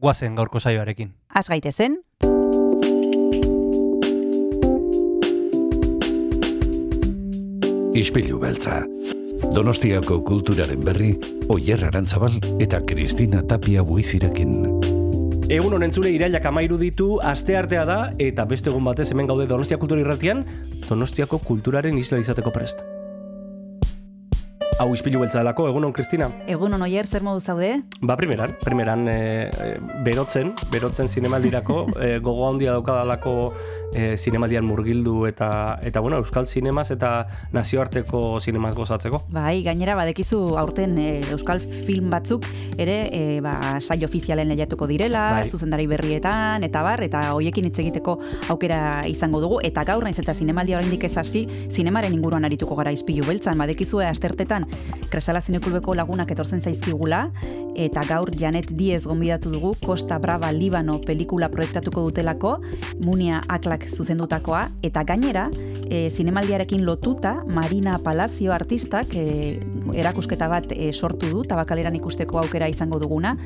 guazen gaurko saioarekin. Az gaitezen, Ispilu beltza. Donostiako kulturaren berri, Oyer Arantzabal eta Kristina Tapia buizirekin. Egun honen zure irailak amairu ditu, aste artea da, eta beste egun batez hemen gaude Donostia Kultura Irratian, Donostiako kulturaren isla izateko prest. Hau izpilu beltza delako, egun hon, Kristina? egun on oier zer modu zaude? Ba, primeran, primeran, e, berotzen, berotzen zinemaldirako, e, gogo handia daukadalako e, zinemaldian murgildu eta, eta bueno, euskal zinemaz eta nazioarteko zinemaz gozatzeko. Bai, gainera badekizu aurten e, euskal film batzuk ere e, ba, saio ofizialen lehiatuko direla, Bai. zuzendari berrietan, eta bar, eta hoiekin hitz egiteko aukera izango dugu, eta gaur naiz eta zinemaldia oraindik ez hasi, zinemaren inguruan arituko gara izpilu beltzan, badekizue astertetan Kresala Zinekulbeko lagunak etortzen zaizkigula, eta gaur Janet Diez gonbidatu dugu Costa Brava Libano pelikula proiektatuko dutelako, Munia Aklak zuzendutakoa, eta gainera, e, zinemaldiarekin lotuta, Marina Palazio artistak e, erakusketa bat e, sortu du, tabakaleran ikusteko aukera izango duguna,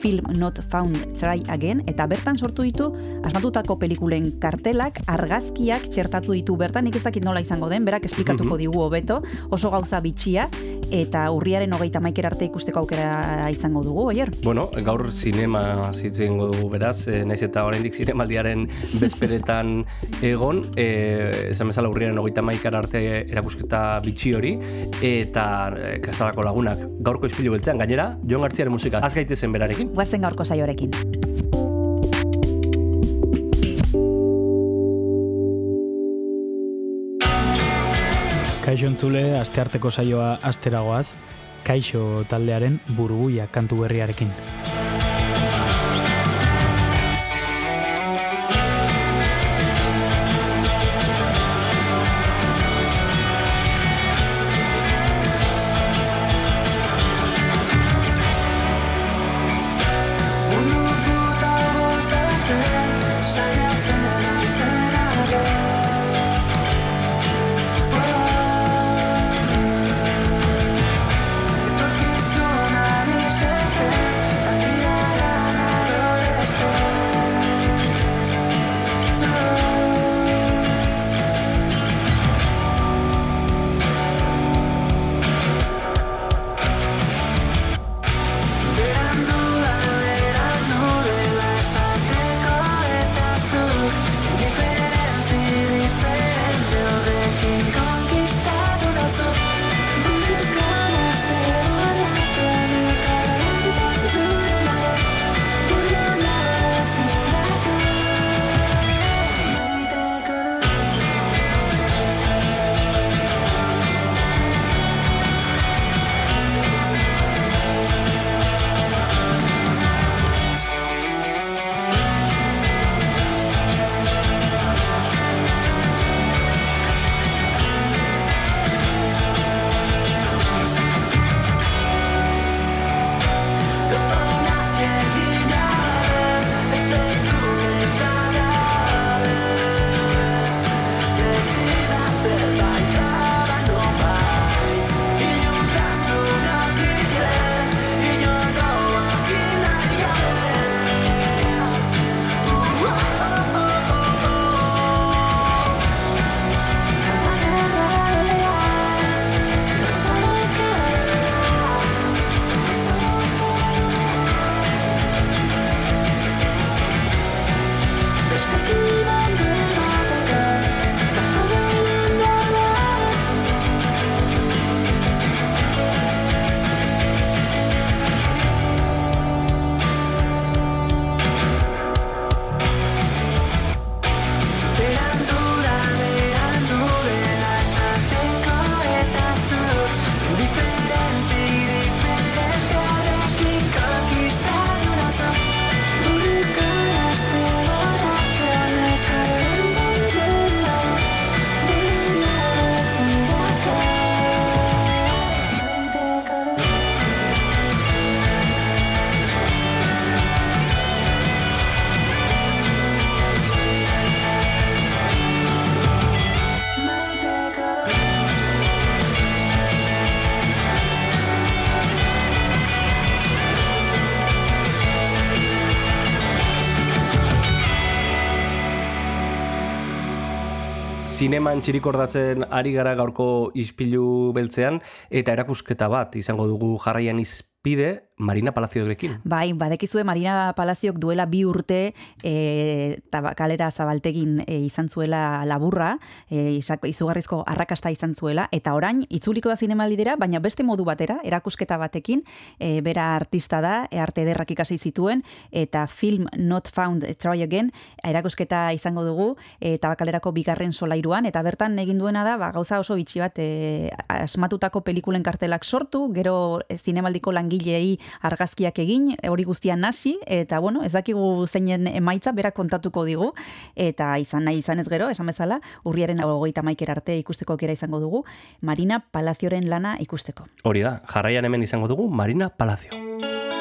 Film Not Found Try Again, eta bertan sortu ditu, asmatutako pelikulen kartelak, argazkiak txertatu ditu. Bertan, nik ezakit nola izango den, berak esplikatuko Mhm. digu hobeto, oso gauza bitxia, eta urriaren hogeita maikera arte ikusteko aukera izango dugu, oier? Bueno, gaur zinema zitzen dugu beraz, e, naiz eta oraindik zinemaldiaren bezperetan egon, e, esan bezala urriaren hogeita maikara arte erakusketa bitxi hori, eta e, kasalako lagunak gaurko ispilu beltzean, gainera, Jon Gartziaren musika, az gaitezen berarekin. Guazen gaurko saioarekin. Kaixo entzule, astearteko saioa asteragoaz, Kaixo taldearen burbuia kantu berriarekin. Zineman txirikordatzen ari gara gaurko ispilu beltzean, eta erakusketa bat izango dugu jarraian izpide Marina Palaziorekin. Bai, badekizue Marina Palaziok duela bi urte e, tabakalera zabaltegin e, izan zuela laburra, e, izugarrizko arrakasta izan zuela, eta orain itzuliko da zinemaldidera, baina beste modu batera, erakusketa batekin, e, bera artista da, e, arte ederrak ikasi zituen, eta film Not Found Try Again erakusketa izango dugu, e, tabakalerako bigarren solairuan, eta bertan egin duena da, ba, gauza oso bitxi bat, e, asmatutako pelikulen kartelak sortu, gero zinemaldiko langilei argazkiak egin, hori guztia nasi, eta bueno, ez dakigu zeinen emaitza, berak kontatuko digu, eta izan nahi izan ez gero, esan bezala, urriaren hogeita maikera arte ikusteko aukera izango dugu, Marina Palazioren lana ikusteko. Hori da, jarraian hemen izango dugu Marina Palazio.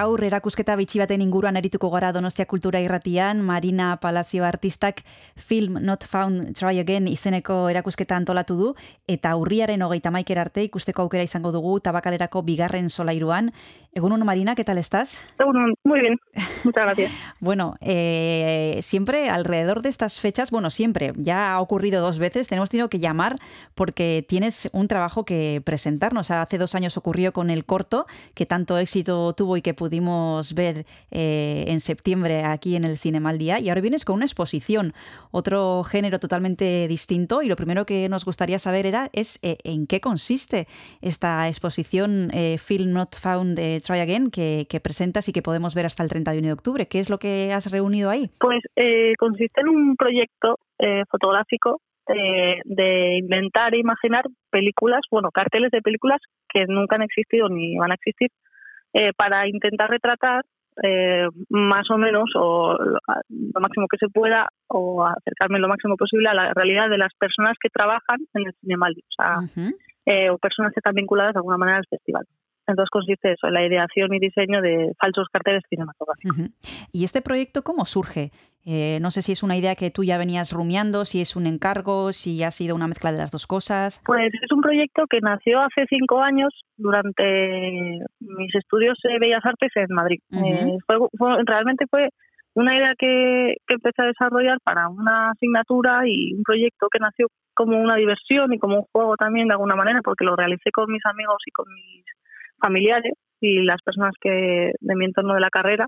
Gaur erakusketa bitxi baten inguruan erituko gara Donostia Kultura Irratian, Marina Palazio artistak Film Not Found Try Again izeneko erakusketa antolatu du, eta urriaren hogeita maiker arte ikusteko aukera izango dugu tabakalerako bigarren solairuan. Egun uno, Marina, ¿qué tal estás? Bueno, muy bien, muchas gracias. Bueno, eh, siempre alrededor de estas fechas, bueno, siempre, ya ha ocurrido dos veces, tenemos tenido que llamar porque tienes un trabajo que presentarnos. Hace dos años ocurrió con el corto, que tanto éxito tuvo y que pudimos ver eh, en septiembre aquí en el Cinema al Día, y ahora vienes con una exposición, otro género totalmente distinto, y lo primero que nos gustaría saber era es eh, en qué consiste esta exposición eh, Film Not Found eh, Try Again que, que presentas y que podemos ver hasta el 31 de octubre. ¿Qué es lo que has reunido ahí? Pues eh, consiste en un proyecto eh, fotográfico eh, de inventar e imaginar películas, bueno, carteles de películas que nunca han existido ni van a existir, para intentar retratar eh, más o menos o lo, máximo que se pueda o acercarme lo máximo posible a la realidad de las personas que trabajan en el Cinemaldi, o sea, eh, o personas que están vinculadas de alguna manera al festival. Entonces consiste eso, en la ideación y diseño de falsos carteles cinematográficos. Ujú. ¿Y este proyecto cómo surge? Eh, no sé si es una idea que tú ya venías rumiando, si es un encargo, si ha sido una mezcla de las dos cosas. Pues es un proyecto que nació hace cinco años durante mis estudios de Bellas Artes en Madrid. Ujú. Eh, fue, fue- realmente fue una idea que, que empecé a desarrollar para una asignatura y un proyecto que nació como una diversión y como un juego también de alguna manera, porque lo realicé con mis amigos y con mis familiares y las personas que de mi entorno de la carrera.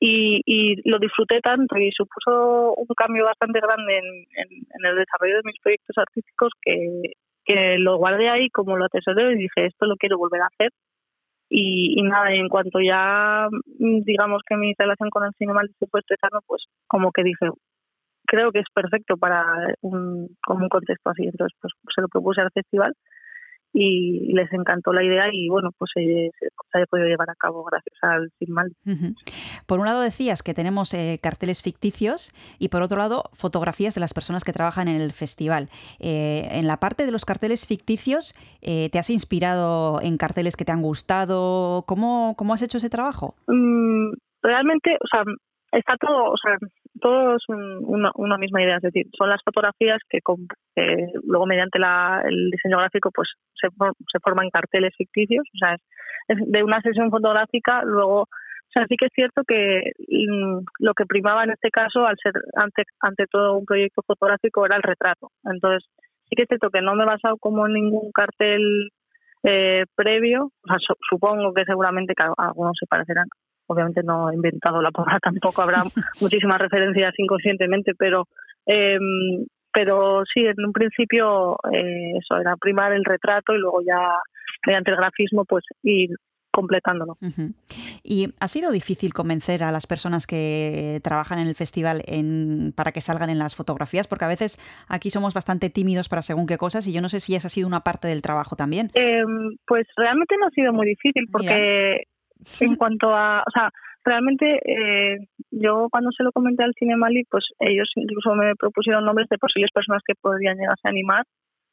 Y, y lo disfruté tanto y supuso un cambio bastante grande en, en- en el desarrollo de mis proyectos artísticos que, que lo guardé ahí como lo atesoré y dije, esto lo quiero volver a hacer. Y, y nada, en cuanto ya digamos que mi relación con el cinema se fue estrechando, pues como que dije, creo que es perfecto para un, como un contexto así. Entonces, pues se lo propuse al festival y les encantó la idea y bueno, pues se, se, ha podido llevar a cabo gracias al. Ujú. Por un lado decías que tenemos eh, carteles ficticios y por otro lado fotografías de las personas que trabajan en el festival. Eh, en la parte de los carteles ficticios, eh, ¿te has inspirado en carteles que te han gustado? ¿Cómo, cómo has hecho ese trabajo? Mm, realmente, o sea, está todo, o sea, todo es un- una, una misma idea, es decir, son las fotografías que, luego mediante la, el diseño gráfico pues se, se forman carteles ficticios, o sea, es, de una sesión fotográfica, luego, o sea, sí que es cierto que mm, lo que primaba en este caso, al ser ante, ante todo un proyecto fotográfico, era el retrato. Entonces, sí que es cierto que no me he basado como en ningún cartel eh, previo, o sea, su- supongo que seguramente que algunos se parecerán. Obviamente no he inventado la palabra, tampoco habrá muchísimas referencias inconscientemente, pero eh, pero sí, en un principio eh, eso era primar el retrato y luego ya mediante el grafismo pues ir completándolo. ¿Y ha sido difícil convencer a las personas que trabajan en el festival en, para que salgan en las fotografías? Porque a veces aquí somos bastante tímidos para según qué cosas y yo no sé si esa ha sido una parte del trabajo también. Eh, pues realmente no ha sido muy difícil porque en cuanto a, o sea, realmente eh, yo cuando se lo comenté al Cinemali, pues ellos incluso me propusieron nombres de posibles personas que podrían llegarse a animar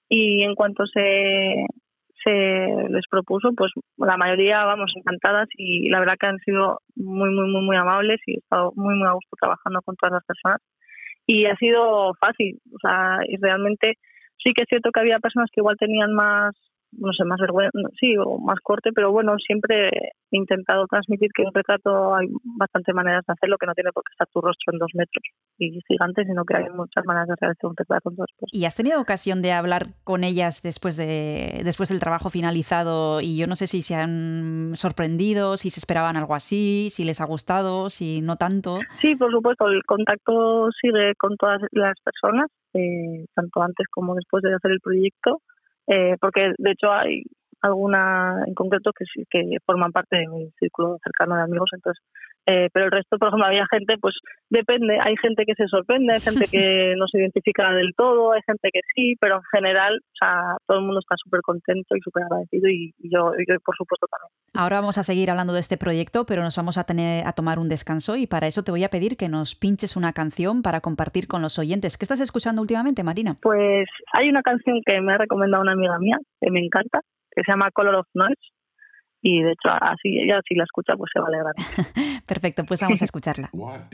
y en cuanto se se les propuso, pues la mayoría, vamos, encantadas y la verdad que han sido muy, muy, muy, muy amables y he estado muy, muy a gusto trabajando con todas las personas. Y ha sido fácil, o sea, y realmente sí que es cierto que había personas que igual tenían más, no sé, más vergüenza, sí, o más corte, pero bueno, siempre he intentado transmitir que un retrato hay bastante maneras de hacerlo, que no tiene por qué estar tu rostro en dos metros y gigante, sino que hay muchas maneras de realizar un retrato. Entonces, pues, ¿Y has tenido ocasión de hablar con ellas después, de, después del trabajo finalizado? Y yo no sé si se han sorprendido, si se esperaban algo así, si les ha gustado, si no tanto. Sí, por supuesto, el contacto sigue con todas las personas, eh, tanto antes como después de hacer el proyecto, eh, porque de hecho hay alguna en concreto que que forman parte de mi círculo cercano de amigos, entonces, eh, pero el resto, por ejemplo, había gente, pues depende, hay gente que se sorprende, hay gente que no se identifica del todo, hay gente que sí, pero en general, o sea, todo el mundo está súper contento y súper agradecido y, y yo, y yo, por supuesto, también. Ahora vamos a seguir hablando de este proyecto, pero nos vamos a tener a tomar un descanso y para eso te voy a pedir que nos pinches una canción para compartir con los oyentes. ¿Qué estás escuchando últimamente, Marina? Pues hay una canción que me ha recomendado una amiga mía, que me encanta, que se llama Color of Noise. Y de hecho así ella si la escucha pues se va a alegrar. Perfecto, pues vamos a escucharla. What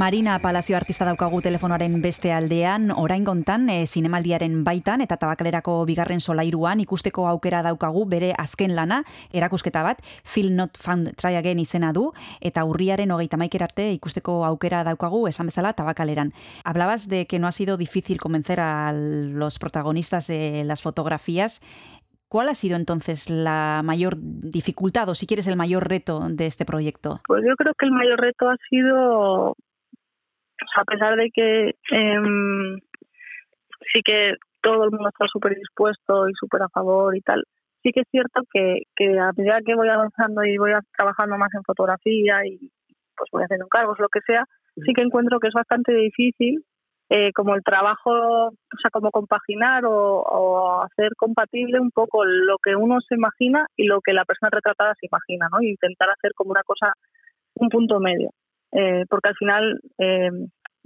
Marina Palazio artista daukagu telefonoaren beste aldean, orain gontan, e, zinemaldiaren baitan eta tabakalerako bigarren solairuan ikusteko aukera daukagu bere azken lana, erakusketa bat, Feel Not Found Try Again izena du, eta urriaren hogeita maiker arte ikusteko aukera daukagu, esan bezala, tabakaleran. Hablabas de que no ha sido difícil convencer a los protagonistas de las fotografías. ¿Cuál ha sido entonces la mayor dificultad o si quieres el mayor reto de este proyecto? Pues yo creo que el mayor reto ha sido, a pesar de que em, sí que todo el mundo está súper dispuesto y súper a favor y tal, sí que es cierto que, que a medida que voy avanzando y voy trabajando más en fotografía y pues voy haciendo encargos, lo que sea, sí que encuentro que es bastante difícil eh, como el trabajo, o sea, como compaginar o, o hacer compatible un poco lo que uno se imagina y lo que la persona retratada se imagina, ¿no? Y intentar hacer como una cosa, un punto medio. Eh, porque al final eh,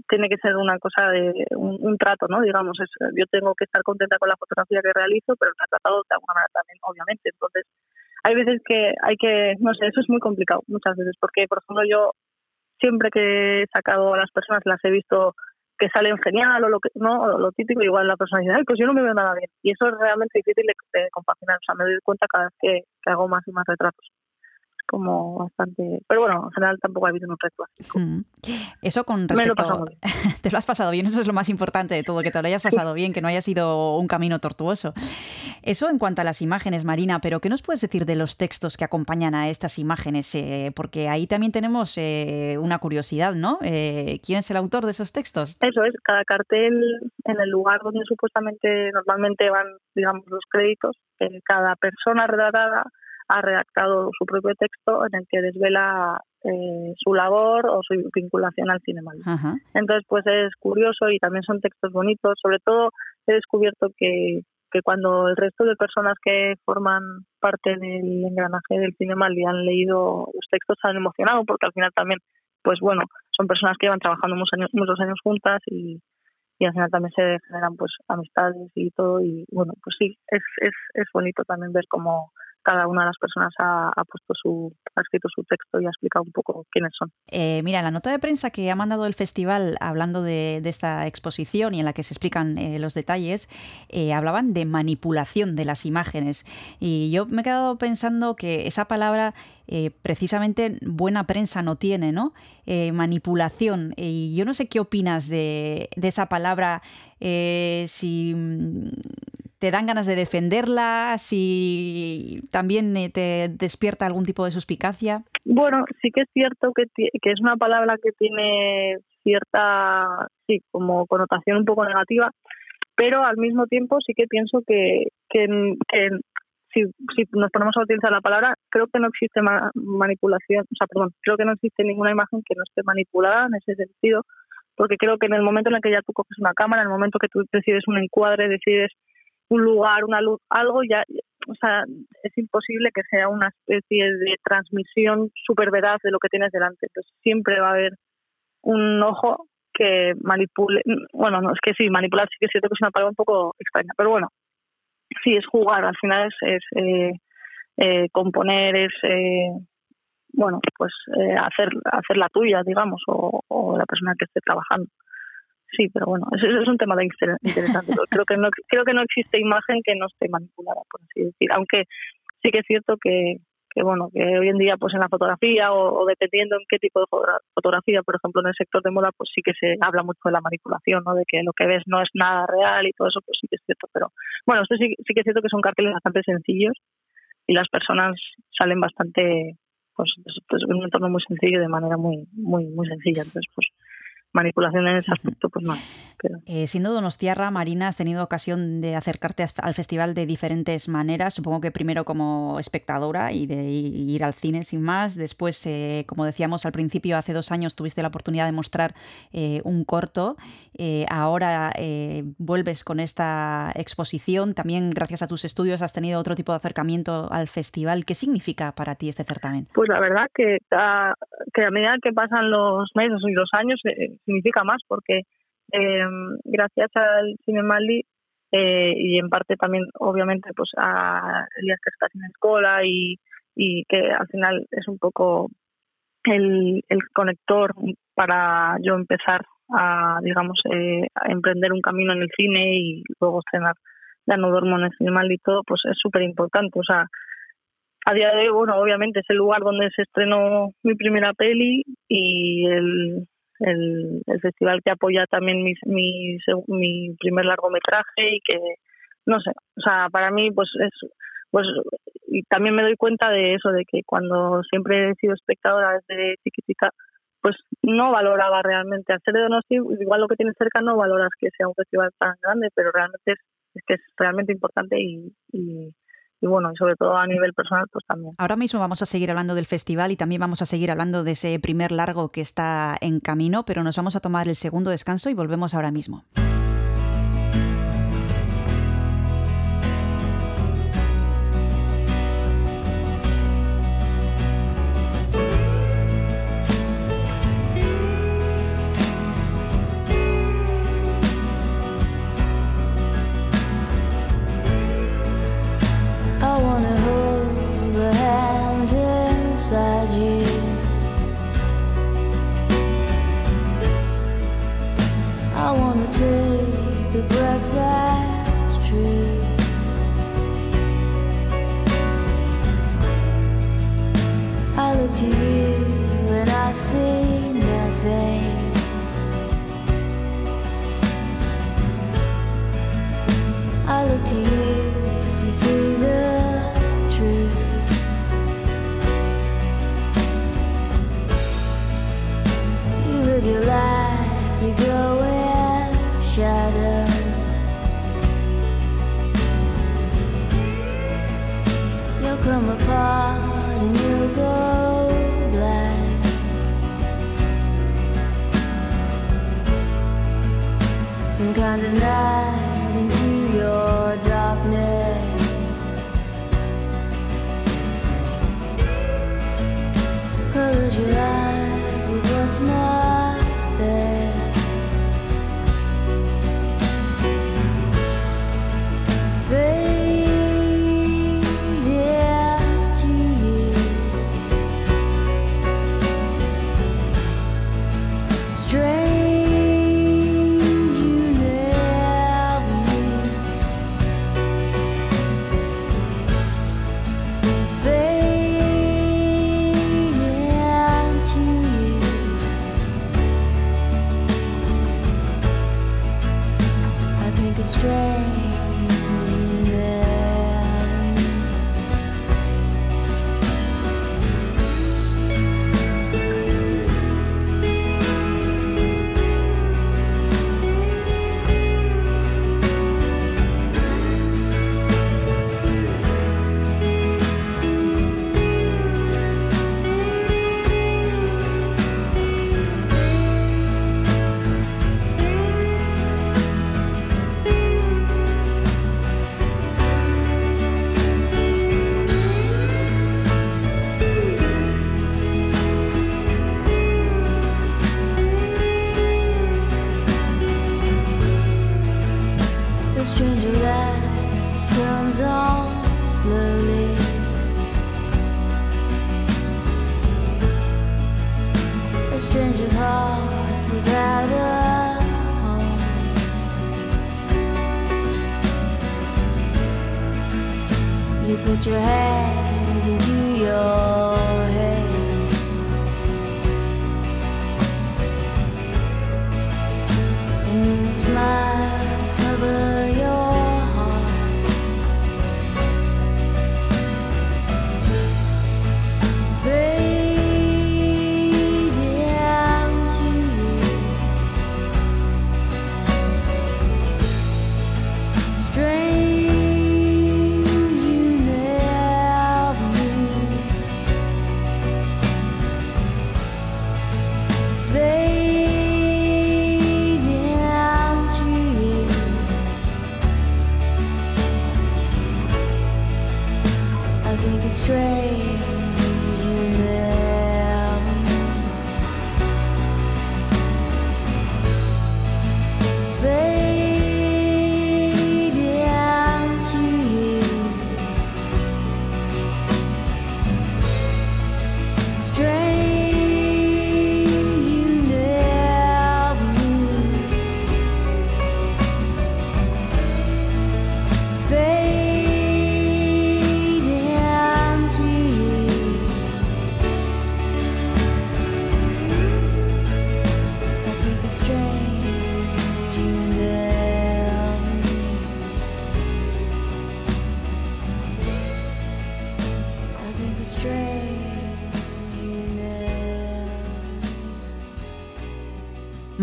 tiene que ser una cosa de un, un trato, ¿no? Digamos, es, yo tengo que estar contenta con la fotografía que realizo, pero el retratado de alguna manera también, obviamente. Entonces, hay veces que hay que, no sé, eso es muy complicado muchas veces, porque, por ejemplo, yo siempre que he sacado a las personas las he visto que salen genial o lo que no lo típico igual la persona ay pues yo no me veo nada bien y eso es realmente difícil de, de compaginar o sea me doy cuenta cada vez que, hago más y más retratos como bastante pero bueno en general tampoco ha habido un reto así Mm. Eso con me lo respecto... muy bien te lo has pasado bien, eso es lo más importante de todo, que te lo hayas pasado bien, que no haya sido un camino tortuoso. Eso en cuanto a las imágenes, Marina, pero ¿qué nos puedes decir de los textos que acompañan a estas imágenes? Eh, porque ahí también tenemos eh, una curiosidad, ¿no? Eh, ¿Quién es el autor de esos textos? Eso es, cada cartel en el lugar donde supuestamente normalmente van, digamos, los créditos, eh, cada persona retratada ha redactado su propio texto en el que desvela eh, su labor o su vinculación al cinema. Ajá. Entonces, pues es curioso y también son textos bonitos. Sobre todo he descubierto que, que cuando el resto de personas que forman parte del engranaje del cinema le han leído los textos se han emocionado porque al final también, pues bueno, son personas que llevan trabajando muchos años, muchos años juntas y, y al final también se generan pues amistades y todo y bueno, pues sí, es, es, es bonito también ver cómo cada una de las personas ha, puesto su, ha escrito su texto y ha explicado un poco quiénes son. Eh, mira, la nota de prensa que ha mandado el festival hablando de, esta exposición y en la que se explican eh, los detalles, eh, hablaban de manipulación de las imágenes. Y yo me he quedado pensando que esa palabra eh, precisamente buena prensa no tiene, ¿no? Manipulación. Y yo no sé qué opinas de, de esa palabra, si mm, te dan ganas de defenderla, si también eh, te despierta algún tipo de suspicacia. Bueno, sí que es cierto que, que es una palabra que tiene cierta, sí, como connotación un poco negativa, pero al mismo tiempo sí que pienso que, que, que si, si nos ponemos a utilizar la palabra, creo que no existe ma- manipulación, o sea, perdón, creo que no existe ninguna imagen que no esté manipulada en ese sentido, porque creo que en el momento en el que ya tú coges una cámara, en el momento que tú decides un encuadre, decides un lugar, una luz, algo, ya, o sea, es imposible que sea una especie de transmisión súper veraz de lo que tienes delante. Entonces siempre va a haber un ojo que manipule, bueno, no, es que sí, manipular sí que es cierto que es una palabra un poco extraña, pero bueno, sí, es jugar, al final es, eh, eh, componer, es, eh, bueno, pues eh, hacer, hacer la tuya, digamos, o, o la persona que esté trabajando. Sí, pero bueno, eso, eso es un tema de inter- interesante. creo que no creo que no existe imagen que no esté manipulada, por así decir. Aunque sí que es cierto que, que bueno, que hoy en día, pues en la fotografía o, o dependiendo en qué tipo de fotogra- fotografía, por ejemplo, en el sector de moda, pues sí que se habla mucho de la manipulación, ¿no? De que lo que ves no es nada real y todo eso, pues sí que es cierto. Pero bueno, esto sí, sí que es cierto que son carteles bastante sencillos y las personas salen bastante, pues, pues en un entorno muy sencillo, de manera muy, muy, muy sencilla. Entonces, pues manipulación en ese aspecto, pues no. Pero Eh, siendo Donostiarra, Marina, has tenido ocasión de acercarte al festival de diferentes maneras. Supongo que primero como espectadora y de ir al cine sin más. Después, eh, como decíamos al principio, hace dos años tuviste la oportunidad de mostrar eh, un corto. Eh, ahora eh, vuelves con esta exposición. También, gracias a tus estudios, has tenido otro tipo de acercamiento al festival. ¿Qué significa para ti este certamen? Pues la verdad que, a, que a medida que pasan los meses y los años significa más porque eh, gracias al Cinemaldi eh, y en parte también obviamente pues a Elías que está sin escuela y, y que al final es un poco el, el conector para yo empezar a, digamos, eh, a emprender un camino en el cine y luego estrenar Ya no duermo en el Cinemal y todo, pues es súper importante. O sea, a día de hoy, bueno, obviamente es el lugar donde se estrenó mi primera peli y el, el, festival que apoya también mi, mi, mi primer largometraje y que, no sé, o sea, para mí pues es, pues, y también me doy cuenta de eso, de que cuando siempre he sido espectadora desde chiquitita, pues no valoraba realmente al ser de Donosti, igual lo que tienes cerca no valoras que sea un festival tan grande, pero realmente es, que es realmente importante y, y bueno, y sobre todo a nivel personal pues también. Ahora mismo vamos a seguir hablando del festival y también vamos a seguir hablando de ese primer largo que está en camino, pero nos vamos a tomar el segundo descanso y volvemos ahora mismo.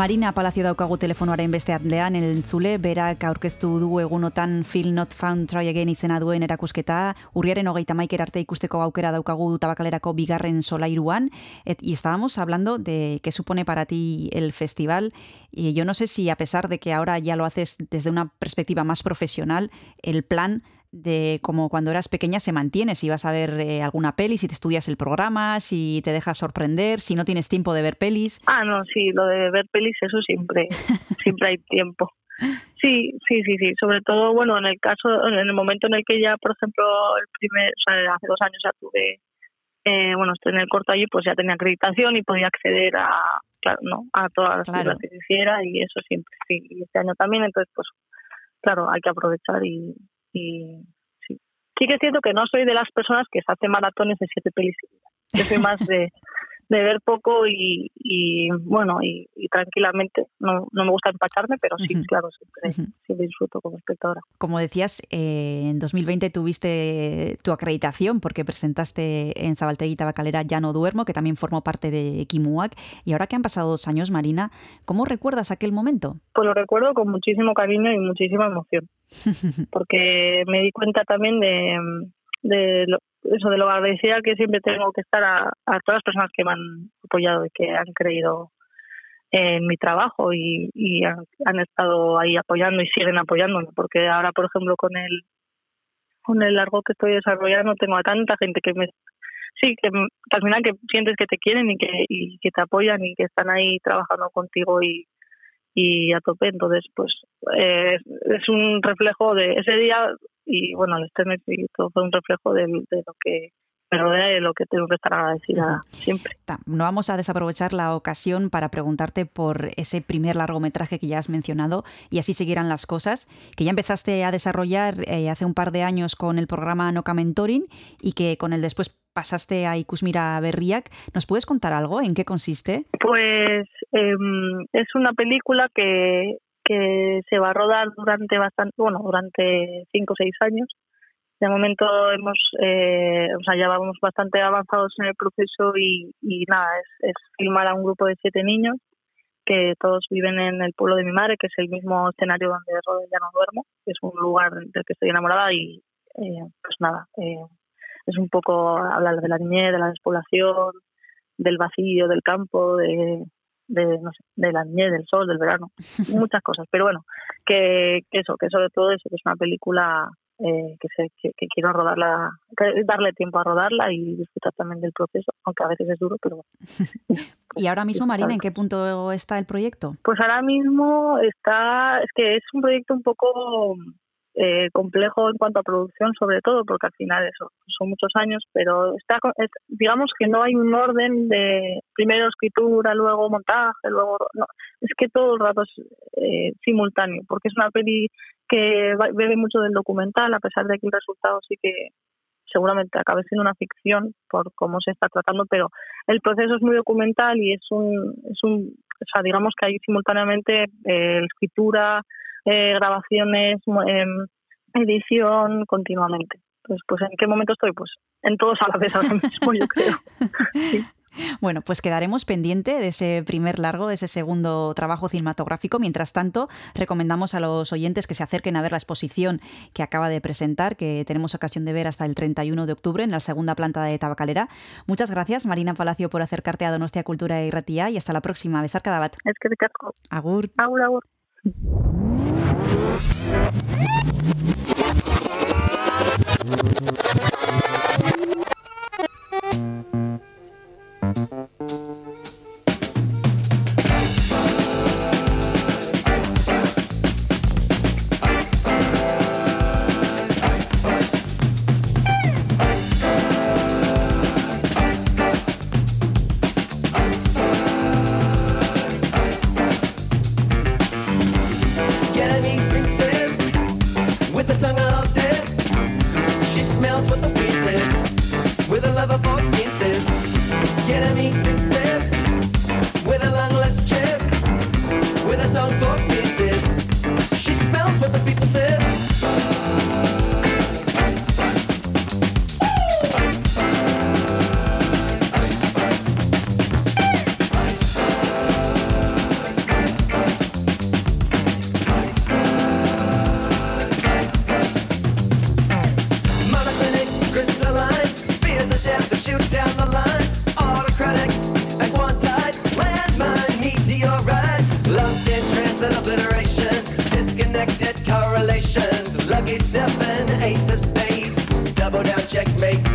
Marina Palacio daukagu telefonoaren beste aldean, entzule, berak aurkeztu du egunotan Feel Not Found Try Again izena duen erakusketa, urriaren hogeita maiker arte ikusteko aukera daukagu tabakalerako bigarren solairuan, et, y estábamos hablando de qué supone para ti el festival, y yo no sé si a pesar de que ahora ya lo haces desde una perspectiva más profesional, el plan de como cuando eras pequeña se mantiene, si vas a ver eh, alguna peli, si te estudias el programa, si te dejas sorprender, si no tienes tiempo de ver pelis. Ah, no, sí, lo de ver pelis, eso siempre, siempre hay tiempo. Sí, sí, sí, sí. Sobre todo, bueno, en el caso, en el momento en el que ya, por ejemplo, el primer, o sea, hace dos años ya tuve, eh, bueno, estoy en el corto allí, pues ya tenía acreditación y podía acceder a, claro, no, a todas las Claro. que quisiera y eso siempre, sí. Y este año también, entonces, pues, claro, hay que aprovechar y, y sí. Sí que es cierto que no soy de las personas que se hace maratones de siete pelis. Yo soy más de, de ver poco y, y bueno, y, y tranquilamente. No, no me gusta empacharme, pero sí, claro, siempre, siempre disfruto como espectadora. Como decías, eh, en 2020 tuviste tu acreditación porque presentaste en Zabaltegui Tabacalera Ya no duermo, que también formó parte de Kimuak. Y ahora que han pasado dos años, Marina, ¿cómo recuerdas aquel momento? Pues lo recuerdo con muchísimo cariño y muchísima emoción, porque me di cuenta también de, de lo, eso, de lo agradecida que siempre tengo que estar a, todas las personas que me han apoyado y que han creído en mi trabajo y, han, estado ahí apoyando y siguen apoyándome, porque ahora, por ejemplo, con el con el largo que estoy desarrollando tengo a tanta gente que me sí que al final que sientes que te quieren y que y que te apoyan y que están ahí trabajando contigo y y a tope entonces pues eh, es un reflejo de ese día y bueno el este todo fue un reflejo del- de, lo que me rodea y de lo que tengo que estar agradecida siempre Ta- No vamos a desaprovechar la ocasión para preguntarte por ese primer largometraje que ya has mencionado y así seguirán las cosas, que ya empezaste a desarrollar eh, hace un par de años con el programa Noca Mentoring y que con el después pasaste a Ikusmira Berriak. ¿Nos puedes contar algo? ¿En qué consiste? Pues em, es una película que, que se va a rodar durante bastante, bueno, durante cinco o seis años. De momento hemos, eh, o sea, ya vamos bastante avanzados en el proceso y, nada, es, es filmar a un grupo de siete niños que todos viven en el pueblo de mi madre, que es el mismo escenario donde rodé Ya no duermo, que es un lugar del que estoy enamorada y eh, pues nada, eh, es un poco hablar de la niñez, de la despoblación, del vacío, del campo, de, de, no sé, de la niñez, del sol, del verano, muchas cosas. Pero bueno, que, que eso, que sobre todo eso, que es una película eh, que, se, que, que quiero rodarla, que darle tiempo a rodarla y disfrutar también del proceso, aunque a veces es duro, pero bueno. Y ahora mismo, Marina, ¿en qué punto está el proyecto? Pues ahora mismo está, es que es un proyecto un poco eh, complejo en cuanto a producción, sobre todo, porque al final eso son muchos años, pero está, digamos que no hay un orden de primero escritura, luego montaje, luego no, es que todo el rato es eh, simultáneo, porque es una peli que bebe mucho del documental, a pesar de que el resultado sí que seguramente acabe siendo una ficción por cómo se está tratando, pero el proceso es muy documental y es un, es un o sea, digamos que hay simultáneamente eh, escritura, eh, grabaciones, em, edición continuamente. Entonces, pues ¿en qué momento estoy? Pues en todos a la vez ahora mismo, yo creo. Bueno, pues quedaremos pendiente de ese primer largo, de ese segundo trabajo cinematográfico. Mientras tanto, recomendamos a los oyentes que se acerquen a ver la exposición que acaba de presentar, que tenemos ocasión de ver hasta el 31 de octubre en la segunda planta de Tabacalera. Muchas gracias, Marina Palacio, por acercarte a Donostia Cultura y Ratía y hasta la próxima. Besar cada bat. Es que casco. Agur. Agur, agur. Checkmate.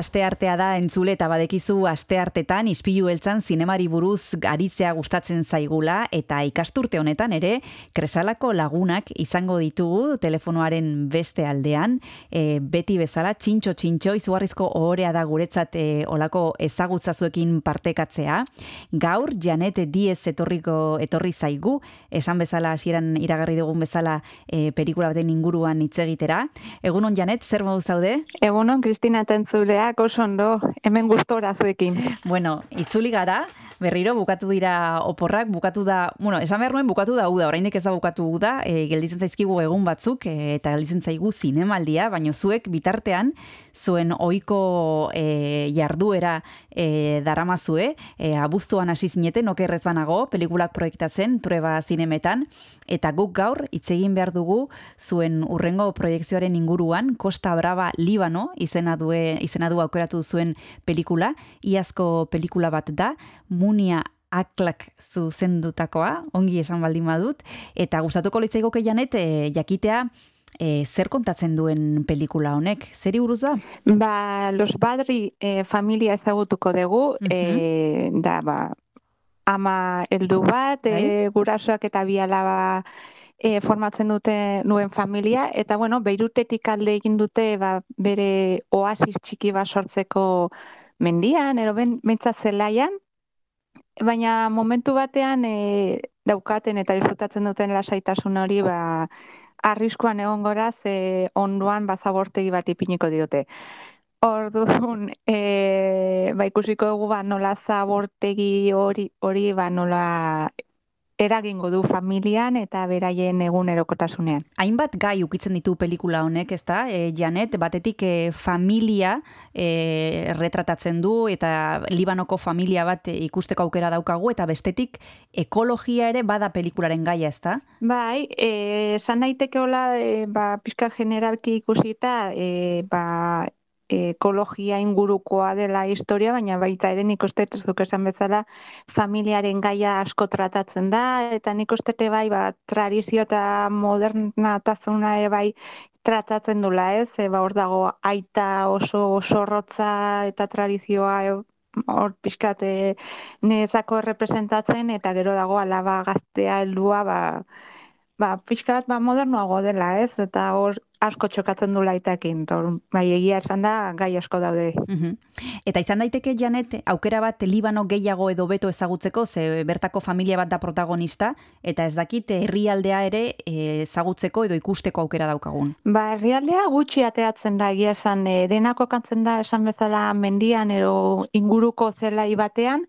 Gaur asteartea da entzule eta badekizu asteartetan ispilu beltzan zinemari buruz aritzea gustatzen zaigula eta ikasturte honetan ere kresalako lagunak izango ditugu telefonoaren beste aldean e, beti bezala txintxo txintxo izugarrizko ohorea da guretzat e, olako ezagutzazuekin partekatzea. Gaur Janet Diez etorriko etorri zaigu, esan bezala hasieran iragarri dugun bezala e, pelikula baten inguruan hitz egitera. Egunon Janet, zer modu zaude? Egunon, Kristina tentzuleak oso ondo, hemen gustora zuekin. Bueno, itzuli gara, berriro bukatu dira oporrak, bukatu da, bueno, esan behar nuen bukatu da uda, oraindik ez da bukatu uda, e, gelditzen zaizkigu egun batzuk, e, eta gelditzen zaigu zinemaldia, baino zuek bitartean, zuen ohiko e, jarduera e, daramazue, e, abuztuan hasi zineten, okerrez banago, pelikulak proiektatzen, trueba zinemetan, eta guk gaur, hitz egin behar dugu, zuen urrengo proiekzioaren inguruan, Costa Brava Libano, izena, due, izena du aukeratu zuen pelikula, iazko pelikula bat da, Munia aklak zuzendutakoa, ongi esan baldin badut, eta gustatuko litzaiguke janet, e, jakitea, e, zer kontatzen duen pelikula honek? Zeri buruz da? Ba, Los Badri eh, familia ezagutuko dugu, eh, da, ba, ama heldu bat, eh, gurasoak eta bi alaba eh, formatzen dute nuen familia, eta bueno, Beirutetik alde egin dute ba, bere oasis txiki bat sortzeko mendian, ero ben, bentsa zelaian, baina momentu batean e, daukaten eta disfrutatzen duten lasaitasun hori ba, arriskuan egon goraz e, onduan bazabortegi bat ipiniko diote. Orduan, e, ba, ikusiko dugu ba, nola zabortegi hori, hori ba, nola eragingo du familian eta beraien egunerokotasunean. Hainbat gai ukitzen ditu pelikula honek, ezta? E, Janet, batetik e, familia e, retratatzen du eta Libanoko familia bat e, ikusteko aukera daukagu eta bestetik ekologia ere bada pelikularen gaia, ezta? Bai, eh, esan daiteke hola, e, ba, pixka generalki ikusita, e, ba, ekologia ingurukoa dela historia, baina baita ere nik uste ez duk esan bezala familiaren gaia asko tratatzen da, eta nik uste bai ba, tradizio eta modernatazuna ere bai tratatzen dula ez, e, ba, hor dago aita oso osorrotza eta tradizioa e, hor pixkat e, nezako representatzen, eta gero dago alaba gaztea heldua ba, ba, pixka bat ba, modernoago dela, ez? Eta hor asko txokatzen du laitakin, tor, bai egia esan da, gai asko daude. Mhm. Eta izan daiteke, Janet, aukera bat Libano gehiago edo beto ezagutzeko, ze bertako familia bat da protagonista, eta ez dakit herrialdea ere eh, ezagutzeko edo ikusteko aukera daukagun. Ba, herrialdea gutxi ateatzen da, egia esan, e, denako kantzen da, esan bezala mendian edo inguruko zelai batean,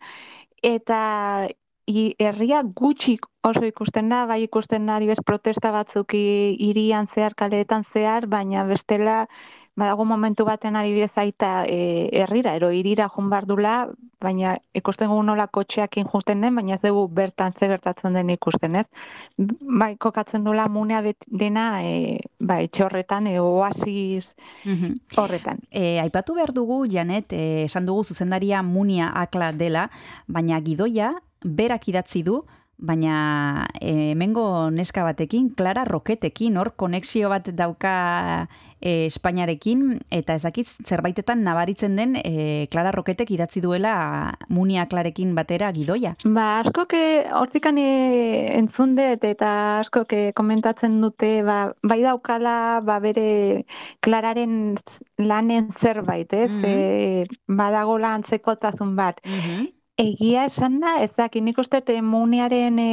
eta i, herria gutxi oso ikusten da, bai ikusten ari bez protesta batzuk i- hirian zehar, kaleetan zehar, baina bestela badago momentu baten ari bidez aita e, herrira, ero hirira joan behar dula, baina ikusten dugu nola kotxeakin justen den, baina ez dugu bertan ze gertatzen den ikusten, ez? Bai, kokatzen dula munea bet, dena, e, bai, txorretan, e, oasis horretan. E, aipatu behar dugu, Janet, e, esan dugu zuzendaria Munia Akla dela, baina gidoia berak idatzi du, baina e, hemengo neska batekin, Clara Roketekin, hor konexio bat dauka e, Espainiarekin, eta ez dakit zerbaitetan nabaritzen den e, Clara Roketek idatzi duela Munia Aklarekin batera gidoia. Ba, askok eh, hortikan eh, entzun dut eta askok eh, komentatzen dute ba, bai daukala ba, bere klararen lanen zerbait, ez? Mhm. Eh, badagola antzekotasun bat. Egia esan da, ez dakit, nik uste dut emuniaren e,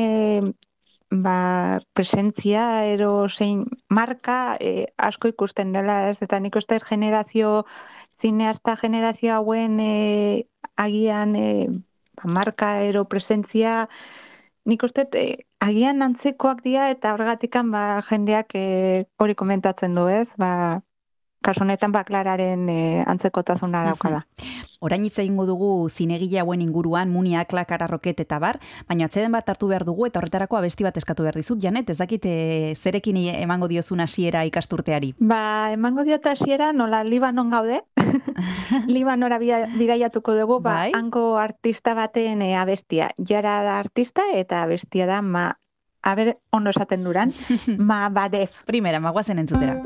ba, presentzia ero zein marka e, asko ikusten dela, ez? Eta nik uste generazio, zineasta generazio hauen e, agian e, ba, marka ero presentzia, nik uste, e, agian antzekoak dira eta horregatikan ba, jendeak hori komentatzen du ez, ba, kasu honetan ba, Klararen e, antzekotasuna daukala. Orain hitz egingo dugu zinegile hauen inguruan, Munia, Klakara, Roket eta bar, baina atzeden bat hartu behar dugu eta horretarako abesti bat eskatu behar dizut, Janet, ez dakit e, zerekin emango diozun hasiera ikasturteari. Ba, emango diot hasiera nola Libanon gaude. Libanora bida- bidaiatuko dugu, ba, Bai. hango artista baten e, abestia. Jara da artista eta abestia da, ma, a ber, ondo esaten duran, ma badef. Primera, magoazen entzutera.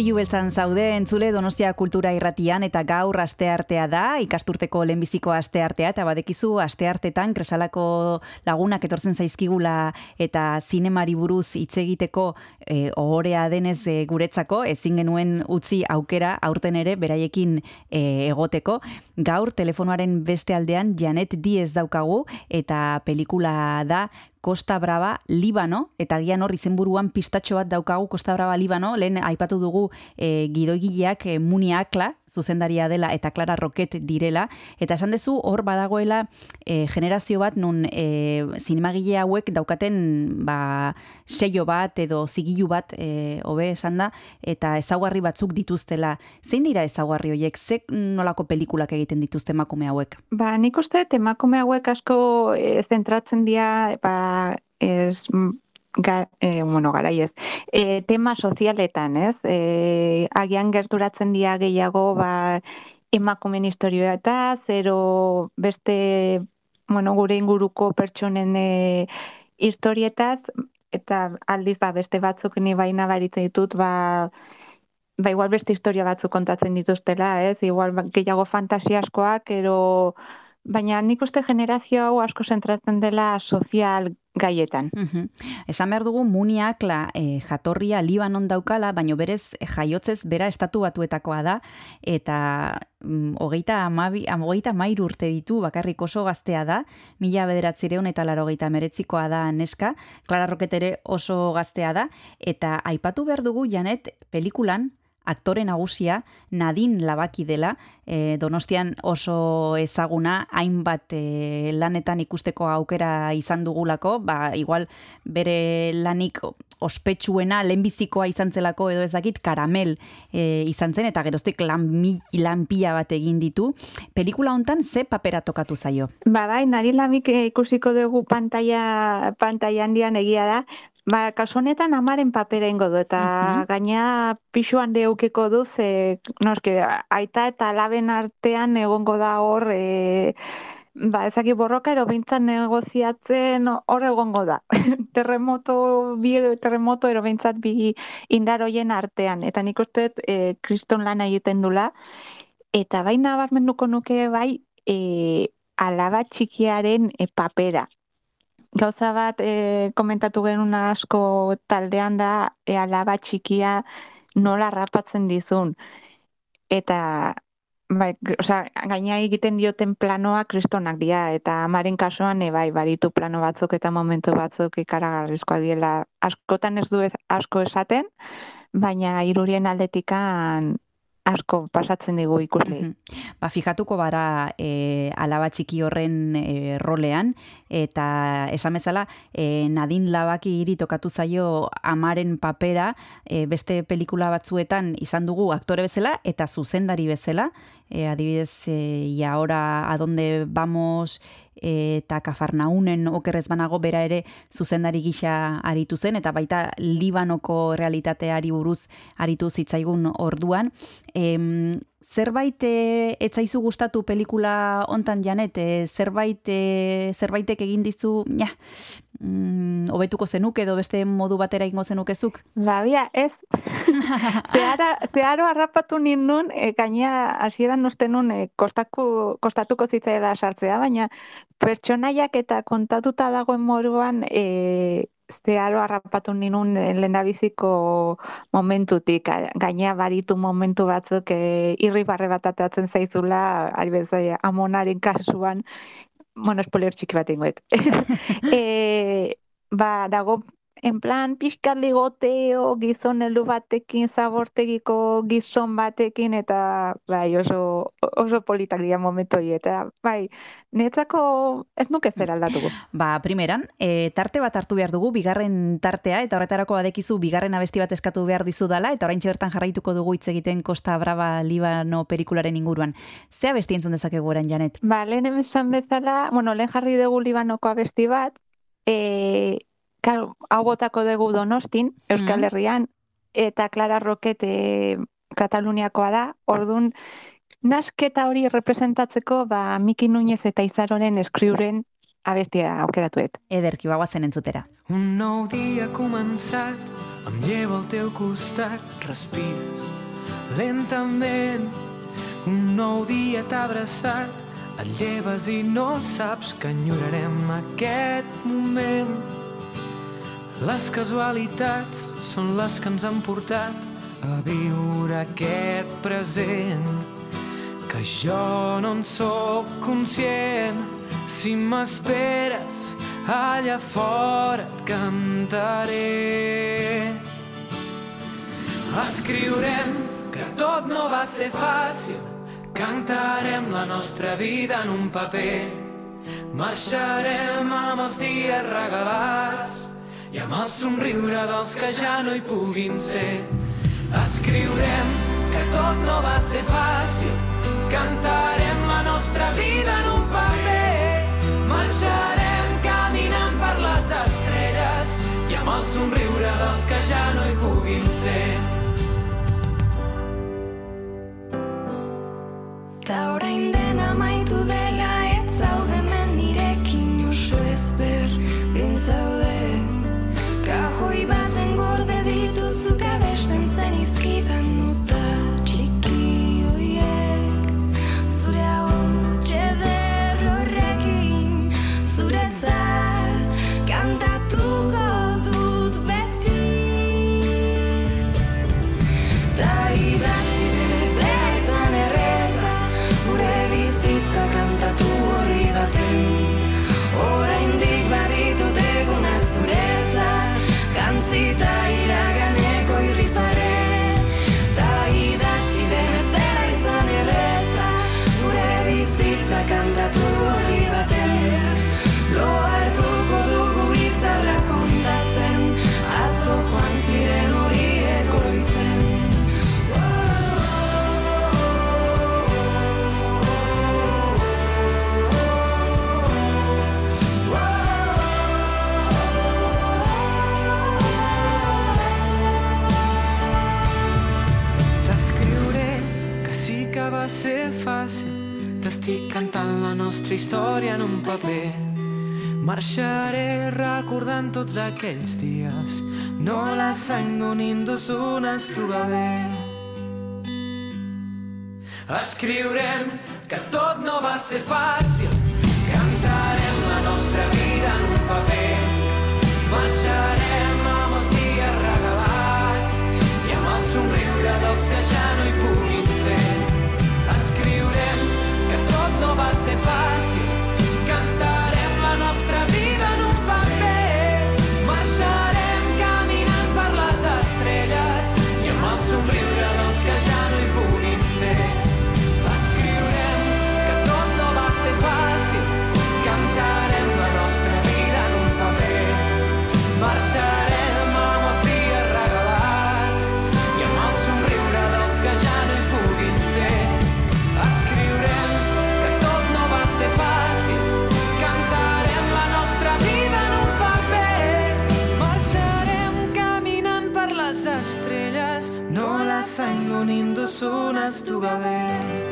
Izpilu beltzan zaude entzule Donostia Kultura Irratian eta gaur asteartea da, ikasturteko lehenbiziko asteartea eta badekizu asteartetan kresalako lagunak etortzen zaizkigula eta zinemari buruz hitz egiteko e, ohorea denez e, guretzako ezin genuen utzi aukera aurten ere beraiekin e, egoteko. Gaur telefonoaren beste aldean Janet Diez daukagu eta pelikula da Costa Brava Libano, eta gian hor izenburuan pistatxo bat daukagu Costa Brava Libano, lehen aipatu dugu e, gidoigileak e, Muni Akla, zuzendaria dela eta Clara Roket direla, eta esan dezu hor badagoela e, generazio bat nun e, zinemagile hauek daukaten ba, seio bat edo zigilu bat e, hobe esan da, eta ezaugarri batzuk dituztela. Zein dira ezaugarri horiek? Ze nolako pelikulak egiten dituzte emakume hauek? Ba, nik uste emakume hauek asko e, zentratzen dira, ba, ez, ga, e, bueno, garai ez, e, tema sozialetan, ez? E, agian gerturatzen dira gehiago, ba, emakumen historioa eta zero beste, bueno, gure inguruko pertsonen e, historietaz, eta aldiz, ba, beste batzuk ni baina baritzen ditut, ba, ba, igual beste historia batzuk kontatzen dituztela, ez? Igual ba, gehiago fantasiaskoak, ero, baina nik uste generazio hau asko zentratzen dela sozial gaietan. Mhm. Esan behar dugu Muniakla e, jatorria Libanon daukala, baino berez eh, jaiotzez bera estatu batuetakoa da, eta mm, hogeita, amabi, am, hogeita mairu urte ditu, bakarrik oso gaztea da, mila bederatzireun eta laro meretzikoa da neska, Clara Roket ere oso gaztea da, eta aipatu behar dugu Janet pelikulan, aktore nagusia Nadine Labaki dela, e, Donostian oso ezaguna hainbat e, lanetan ikusteko aukera izan dugulako, ba igual bere lanik ospetsuena lehenbizikoa izan zelako edo ezakit karamel e, izan zen eta geroztik lan, lanpia bat egin ditu. Pelikula hontan ze papera tokatu zaio? Ba bai, nari lamik ikusiko dugu pantalla, pantalla handian egia da, Ba, kasu honetan amaren papera ingo du, eta Mhm. gaina pixuan deukiko du, ze, noske, aita eta alaben artean egongo da hor, e, ba, ezaki borroka ero bintzan negoziatzen hor egongo da. terremoto, bi terremoto ero bintzat bi indaroien artean, eta nik uste e, kriston lan egiten dula, eta baina barmenduko nuke bai, e, alaba txikiaren e, papera. Gauza bat e, komentatu genuen asko taldean da e, alaba txikia nola rapatzen dizun. Eta bai, osea, gaina egiten dioten planoa kristonak dira eta amaren kasuan e, bai baritu plano batzuk eta momentu batzuk ikaragarrizkoa diela. Askotan ez du ez, asko esaten, baina irurien aldetikan asko pasatzen digu ikusle. Mhm. Ba, fijatuko bara e, alaba txiki horren e, rolean, eta esan bezala, e, Nadine Labaki hiri tokatu zaio amaren papera, e, beste pelikula batzuetan izan dugu aktore bezala eta zuzendari bezala, e, adibidez, e, y ahora a donde vamos e, eta Kafarnaunen okerrez banago bera ere zuzendari gisa aritu zen, eta baita Libanoko realitateari buruz aritu zitzaigun orduan. Em, zerbait etzaizu gustatu pelikula hontan janet, e, zerbait e, zerbaitek egin dizu, ja, mm, hobetuko zenuke edo beste modu batera ingo zenukezuk? Babia, ez. Zehara, zeharo harrapatu nindun, e, gaina hasieran uste nun e, kostaku, kostatuko zitzaela sartzea, baina pertsonaiak eta kontatuta dagoen moruan e, zeharo harrapatu ninun lehendabiziko momentutik, gaina baritu momentu batzuk e, irribarre bat atatzen zaizula, ari bezala amonaren kasuan, bueno, spoiler txiki bat ingoet. e, ba, dago, en plan, pixkat ligoteo, gizon heldu batekin, zabortegiko gizon batekin, eta bai, oso, oso politak dira momentu eta bai, netzako ez nuke zer aldatuko. Ba, primeran, e, tarte bat hartu behar dugu, bigarren tartea, eta horretarako badekizu bigarren abesti bat eskatu behar dizu dala, eta orain bertan jarraituko dugu hitz egiten Costa Brava Libano pelikularen inguruan. Ze abesti entzun dezakegu orain, Janet? Ba, lehen esan bezala, bueno, lehen jarri dugu Libanoko abesti bat, e, karo, hau botako dugu Donostin, Euskal Mhm. Herrian, eta Clara Roket e, Kataluniakoa da, ordun nasketa hori representatzeko, ba, Miki Nuñez eta Izaroren eskriuren abestia aukeratuet. Ederki, bagoazen entzutera. Un nou dia començat, em llevo al teu costat, respires lentament. Un nou dia t'ha abraçat, et lleves i no saps que enyorarem aquest moment. Les casualitats són les que ens han portat a viure aquest present que jo no en sóc conscient si m'esperes allà fora et cantaré. Escriurem que tot no va ser fàcil, cantarem la nostra vida en un paper. Marxarem amb els dies regalats i amb el somriure dels que ja no hi puguin ser. Escriurem que tot no va ser fàcil, cantarem la nostra vida en un paper. Marxarem caminant per les estrelles i amb el somriure dels que ja no hi puguin ser. Ta orain dena amaitu dela ez zaude hemen nirekin oso ezberdin zaude T'estic cantant la nostra història en un paper. Marxaré recordant tots aquells dies. No la sang d'un indus estuva bé. Escriurem que tot no va ser fàcil. Cantarem la nostra vida en un paper. Marxarem amb els dies regalats i amb el somriure dels que ja no hi puguin no va ser fàcil. No la sang d'un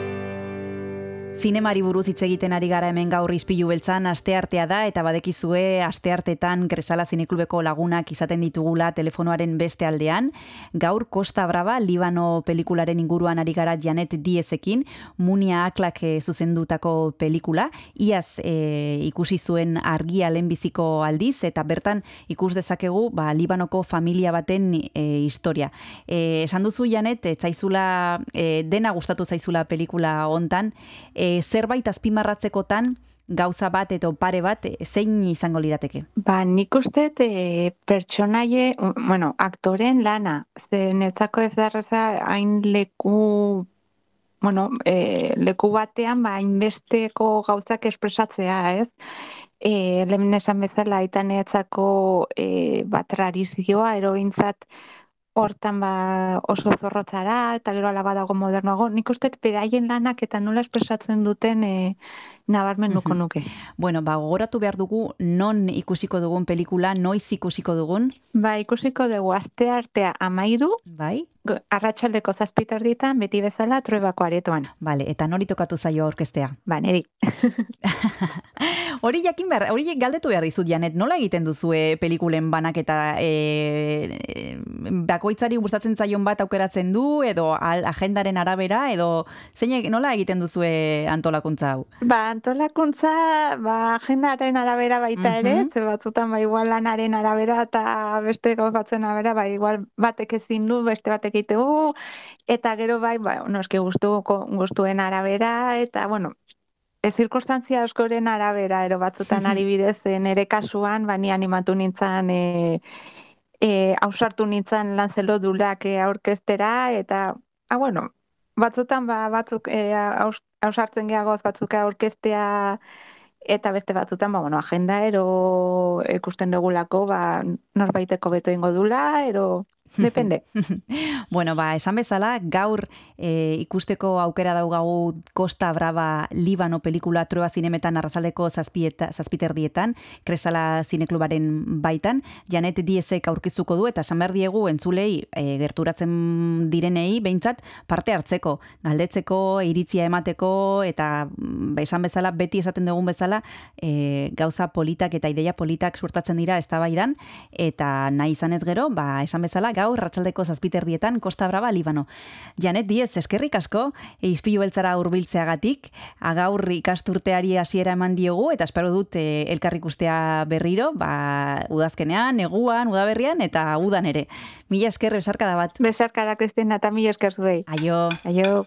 Zinemari buruz hitz egiten ari gara hemen gaur izpilu beltzan asteartea da eta badekizue asteartetan Gresala Zineklubeko lagunak izaten ditugula telefonoaren beste aldean. Gaur Costa Brava Libano pelikularen inguruan ari gara Janet Diezekin, Munia Aklak eh, zuzendutako pelikula. Iaz eh, ikusi zuen argia lehenbiziko aldiz eta bertan ikus dezakegu ba, Libanoko familia baten eh, historia. Eh, esan duzu Janet, ez zaizula eh, dena gustatu zaizula pelikula hontan, e, zerbait azpimarratzekotan gauza bat edo pare bat zein izango lirateke? Ba, nik uste e, pertsonaie, bueno, aktoren lana, ze netzako ez darreza hain leku, bueno, e, leku batean, ba, hainbesteko gauzak espresatzea, ez? E, lehen esan bezala, eta netzako e, ba, tradizioa, erogintzat, hortan ba oso zorrotzara eta gero ala badago modernoago. Nik uste beraien lanak eta nola espresatzen duten e, nabarmen nuko nuke. Bueno, ba, gogoratu behar dugu non ikusiko dugun pelikula, noiz ikusiko dugun? Ba, ikusiko dugu aste artea amairu, bai? arratsaldeko zazpitar ditan, beti bezala, truebako aretoan. Bale, eta nori tokatu zaio aurkeztea? Ba, neri. hori jakin behar, hori galdetu behar dizut, Janet, nola egiten duzue pelikulen banaketa e, e, bakoitzari gustatzen zaion bat aukeratzen du, edo al, agendaren arabera, edo zein nola egiten duzue antolakuntza hau? Ba, antolakuntza, ba, agendaren arabera baita ere, Mhm. ze batzutan, ba, igual lanaren arabera eta beste gauz batzuen arabera, ba, igual batek ezin du, beste batek egitegu, eta gero bai, ba, noski gustu, gustuen arabera, eta, bueno, e, zirkustantzia askoren arabera, ero batzutan ari bidez, e, nere kasuan, bani animatu nintzen, e, e, ausartu nintzen lanzelo dulak e, aurkestera, eta, ah, bueno, batzutan ba, batzuk e, aus, ausartzen geagoz batzuk aurkestea eta beste batzutan, ba, bueno, agenda ero ikusten dugulako, ba, norbaiteko beto ingo dula, ero Depende. bueno, ba, esan bezala, gaur e, ikusteko aukera daugagu Costa Brava Libano pelikula Troa Zinemetan arrazaldeko zazpieta, zazpiterdietan, Kresala Zineklubaren baitan, Janet Diezek aurkizuko du, eta esan behar diegu entzulei e, gerturatzen direnei, behintzat, parte hartzeko, galdetzeko, iritzia emateko, eta ba, esan bezala, beti esaten dugun bezala, e, gauza politak eta ideia politak surtatzen dira eztabaidan eta nahi izan ez gero, ba, esan bezala, gaur ratxaldeko zazpiterdietan Costa Brava, Libano. Janet Diez, eskerrik asko, eizpilu beltzara urbiltzeagatik, agaur ikasturteari hasiera eman diogu, eta espero dut e, elkarrik ustea berriro, ba, udazkenean, neguan, udaberrian, eta udan ere. Mila esker, besarka da bat. Besarkara, Kristina, eta mila esker zuei. Aio. Aio.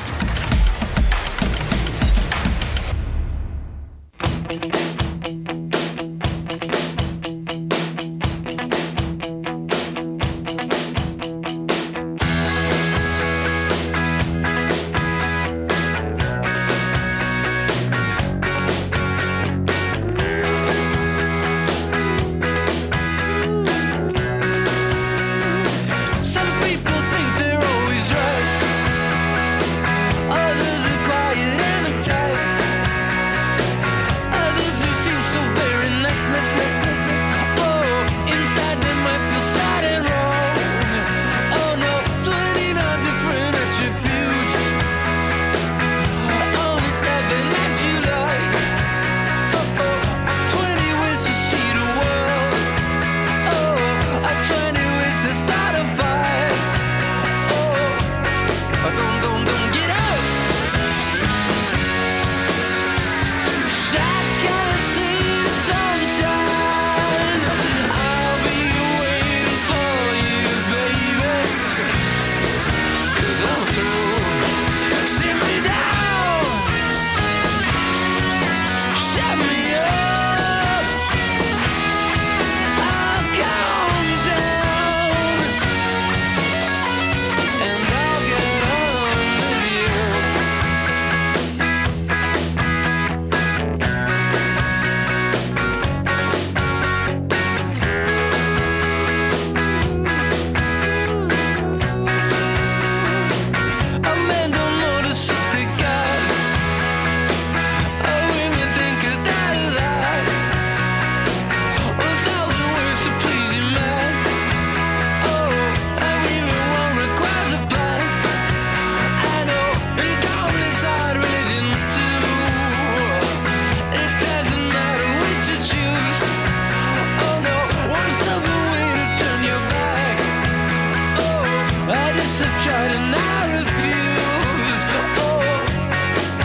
I refuse.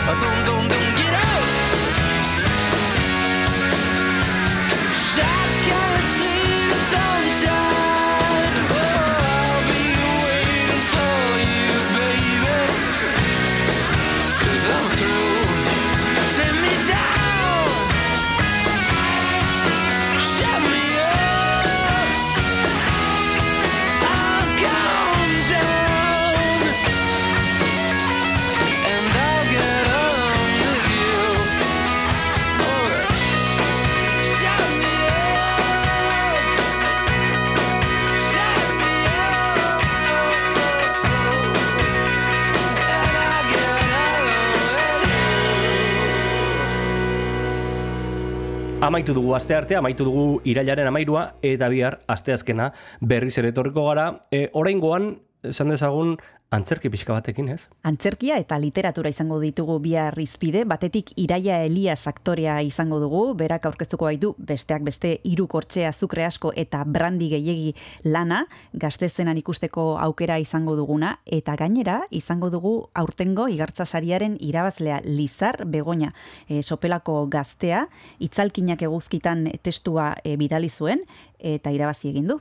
Oh, don't, don't. Amaitu dugu aste arte, amaitu dugu irailaren amairua, eta bihar asteazkena berriz ere etorriko gara. E, oraingoan, esan dezagun, antzerki pixka batekin, ez? Antzerkia eta literatura izango ditugu bihar izpide, batetik Iraia Elias aktorea izango dugu, berak aurkeztuko baitu besteak beste hiru kortxe azukre asko eta brandi gehiegi lana, gaztezenan ikusteko aukera izango duguna, eta gainera izango dugu aurtengo igartza sariaren irabazlea. Lizar Begoña, e, sopelako gaztea, itzalkinak eguzkitan testua e, bidali zuen, eta irabazi egin du.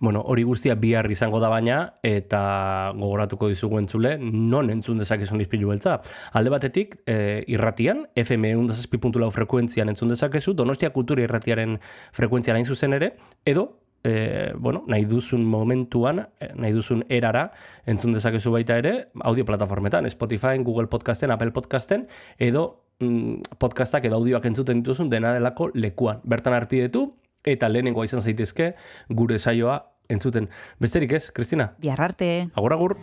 Bueno, hori guztia bihar izango da baina, eta gogoratuko dizugu entzule, non entzun dezakezun izpilu beltza. Alde batetik, e, irratian, FM undazazpi.lau frekuentzian entzun dezakezu, Donostia Kultura irratiaren frekuentzian hain zuzen ere, edo, e, bueno, nahi duzun momentuan, e, nahi duzun erara, entzun dezakezu baita ere, audio plataformetan, Spotify, Google Podcasten, Apple Podcasten, edo mm, podcastak edo audioak entzuten dituzun dena delako lekuan. Bertan arpidetu, eta lehenengoa izan zaitezke gure saioa entzuten. Besterik ez, Kristina? Bihar arte. Agur, agur.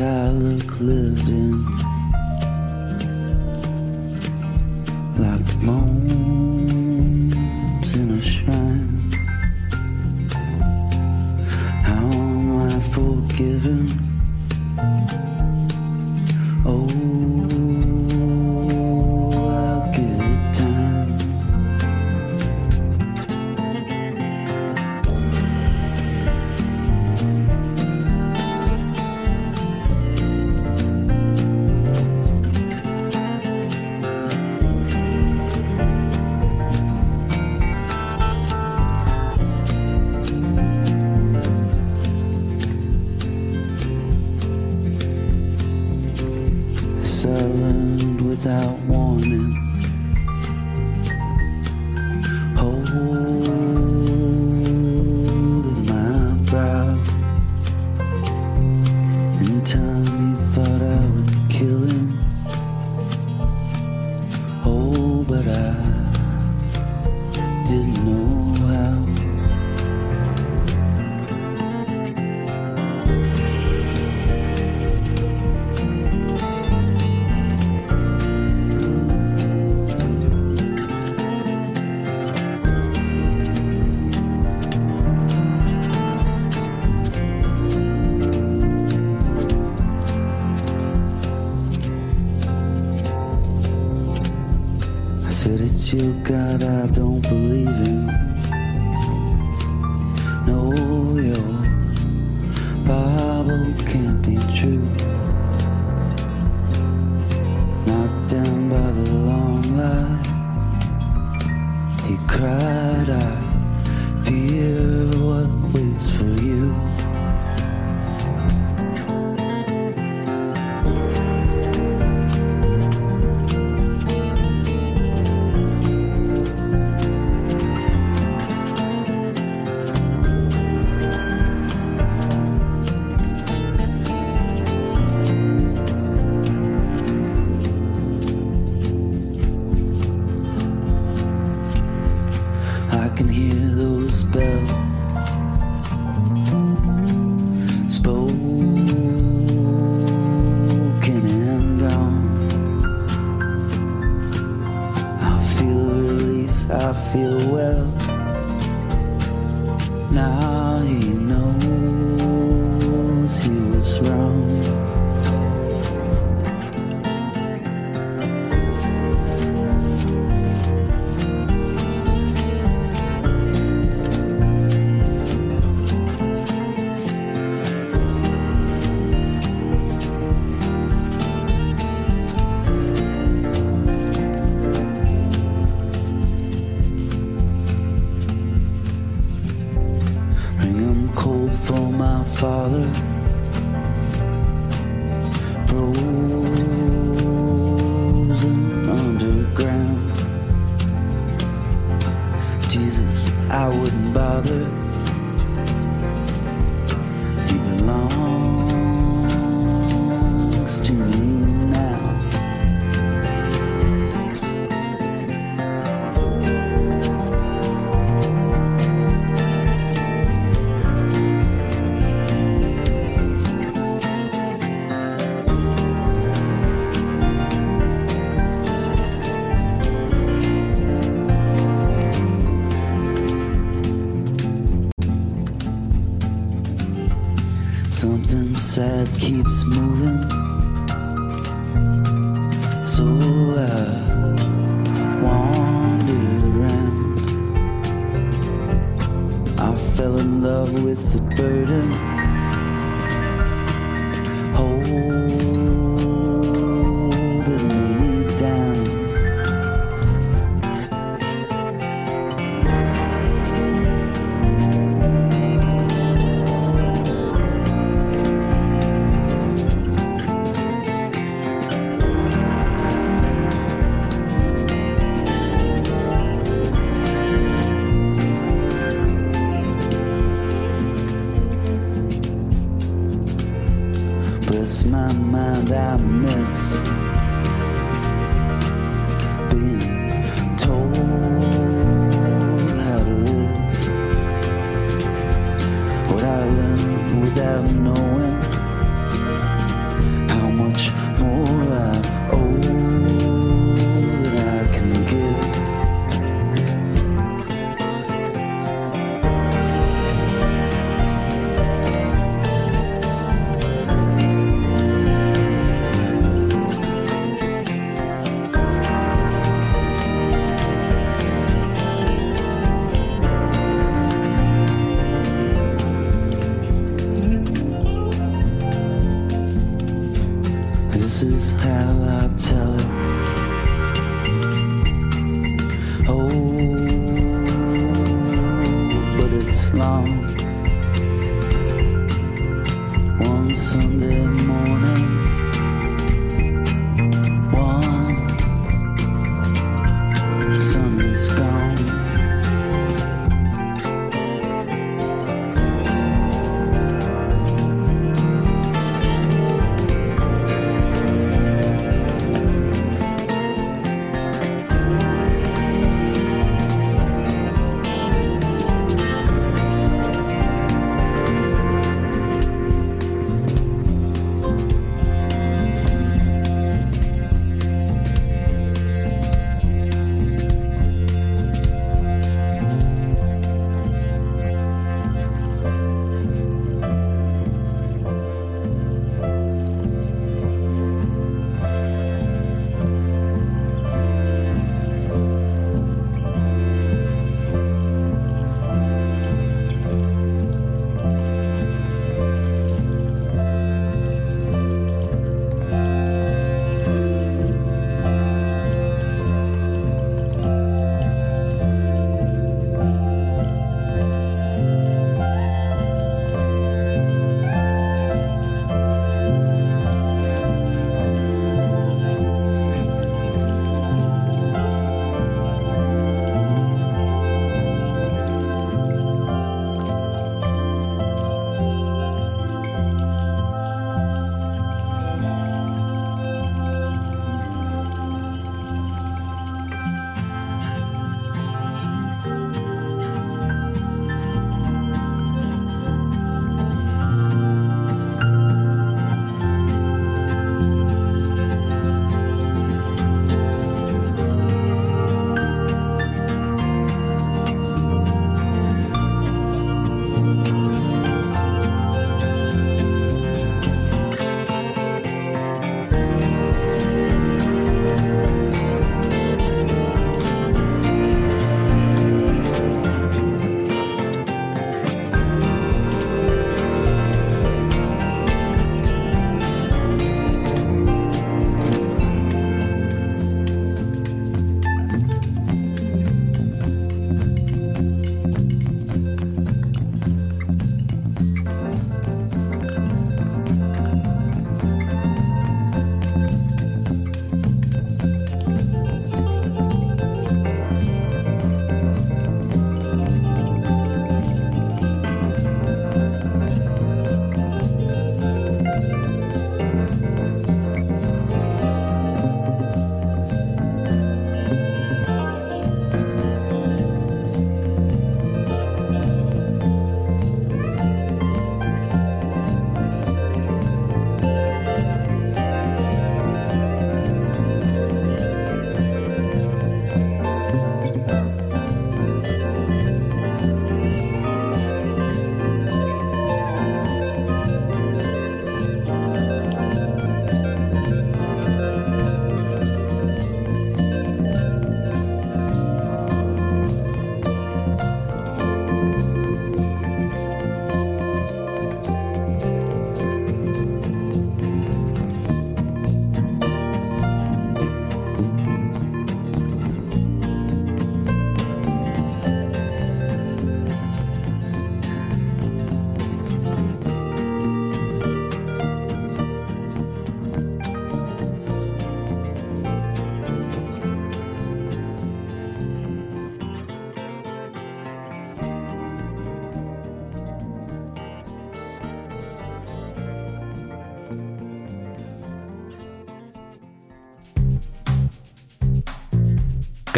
Outside, I look lived in.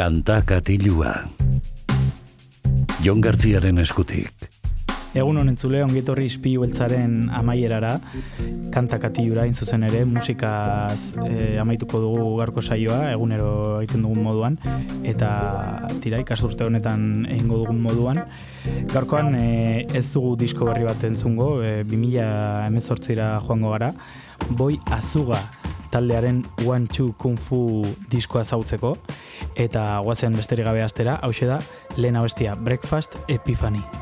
Kanta katilua. Jon Gartziaren eskutik. Egun honen zule, ongetorri ispilu beltzaren amaierara, kanta katiura zuzen ere, musikaz e, amaituko dugu garko saioa, egunero egiten dugun moduan, eta tira ikasturte honetan egingo dugun moduan. Garkoan e, ez dugu disko berri bat entzungo, e, 2000 emezortzira joango gara, boi azuga taldearen One Two Kung Fu diskoa zautzeko, eta guazen besterik gabe astera, hau da, lehen abestia Breakfast Epiphany.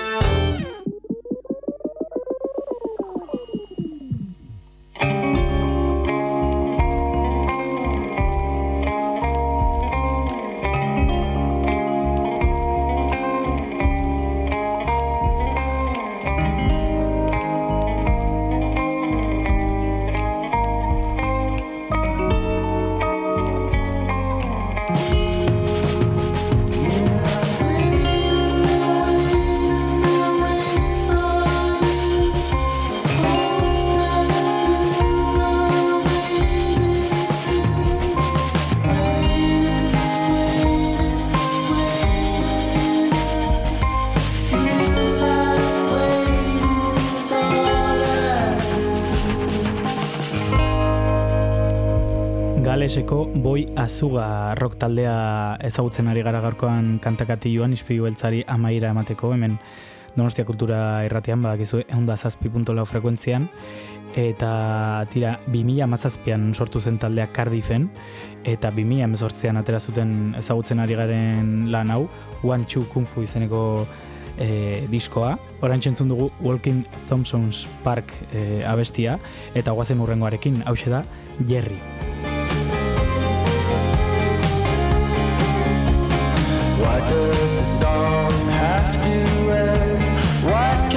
Galeseko boi azuga rock taldea ezagutzen ari gara gaurkoan kantakatioan ispilu beltzari amaira emateko hemen Donostia Kultura irratean badakizu eunda zazpi punto frekuentzian eta tira 2000 mazazpian sortu zen taldea Cardiffen eta 2000 emezortzean atera zuten ezagutzen ari garen lan hau One Two Kung Fu izeneko e, diskoa. Horain txentzun dugu Walking Thompson's Park e, abestia eta guazen urrengoarekin hause da Jerry. Why does the song have to end? Why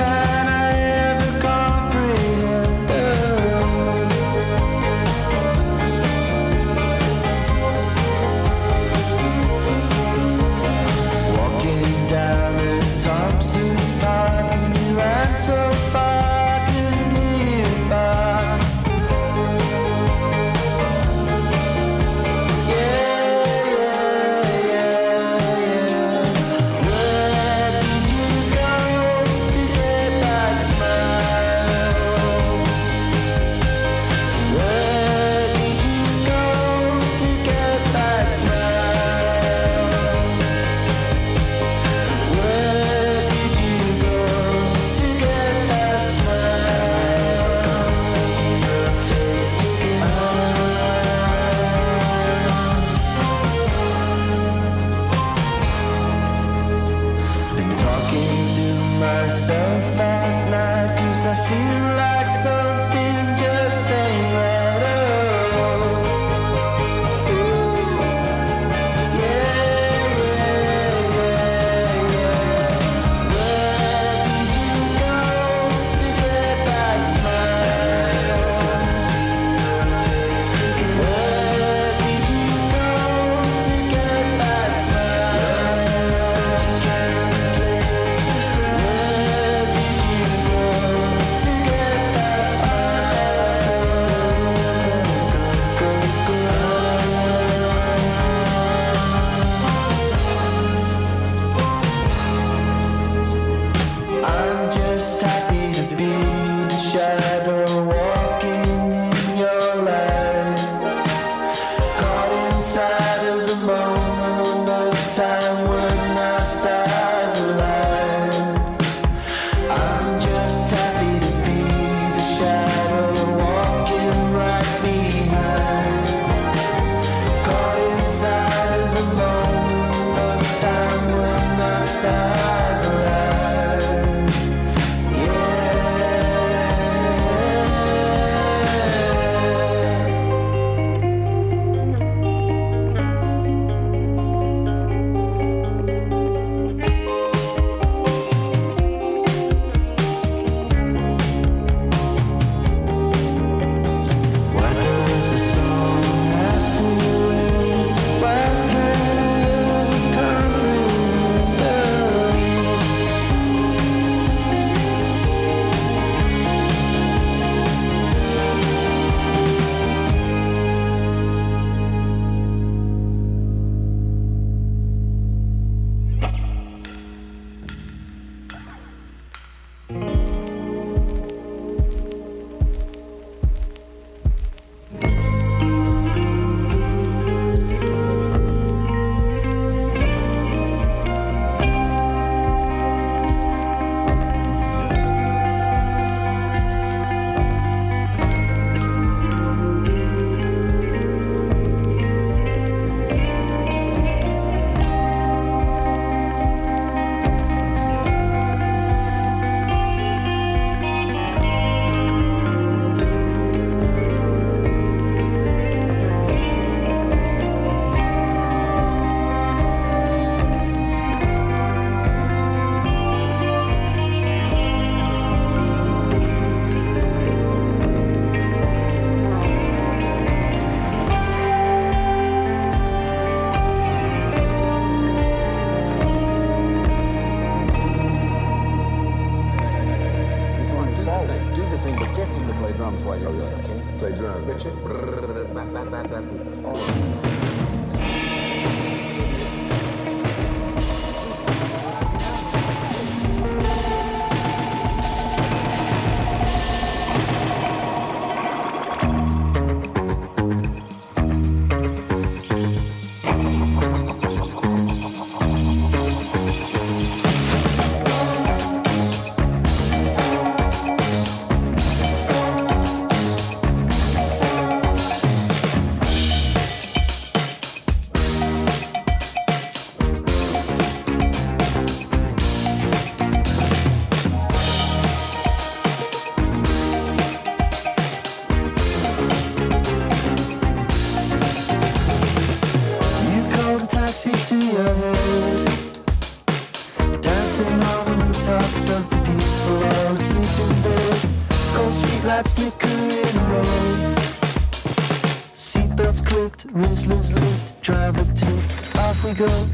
is loose late, driver take. Off we go.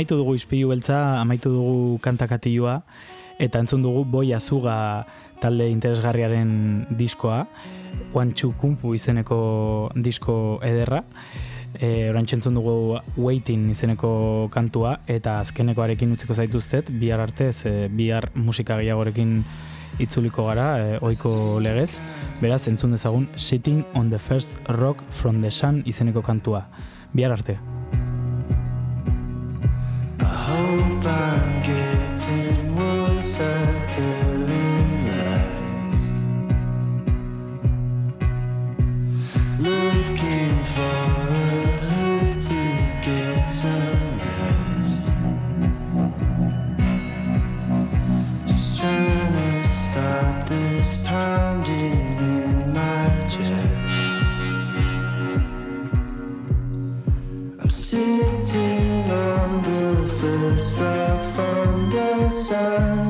amaitu dugu izpilu beltza, amaitu dugu kantakatilua, eta entzun dugu boi azuga talde interesgarriaren diskoa, Wanchu Kung Fu izeneko disko ederra, e, orain txentzun dugu Waiting izeneko kantua, eta azkenekoarekin utziko zaituztet, bihar artez, e, bihar musika gehiagorekin itzuliko gara, e, oiko legez, beraz, entzun dezagun Sitting on the First Rock from the Sun izeneko kantua. Bihar arte. sun.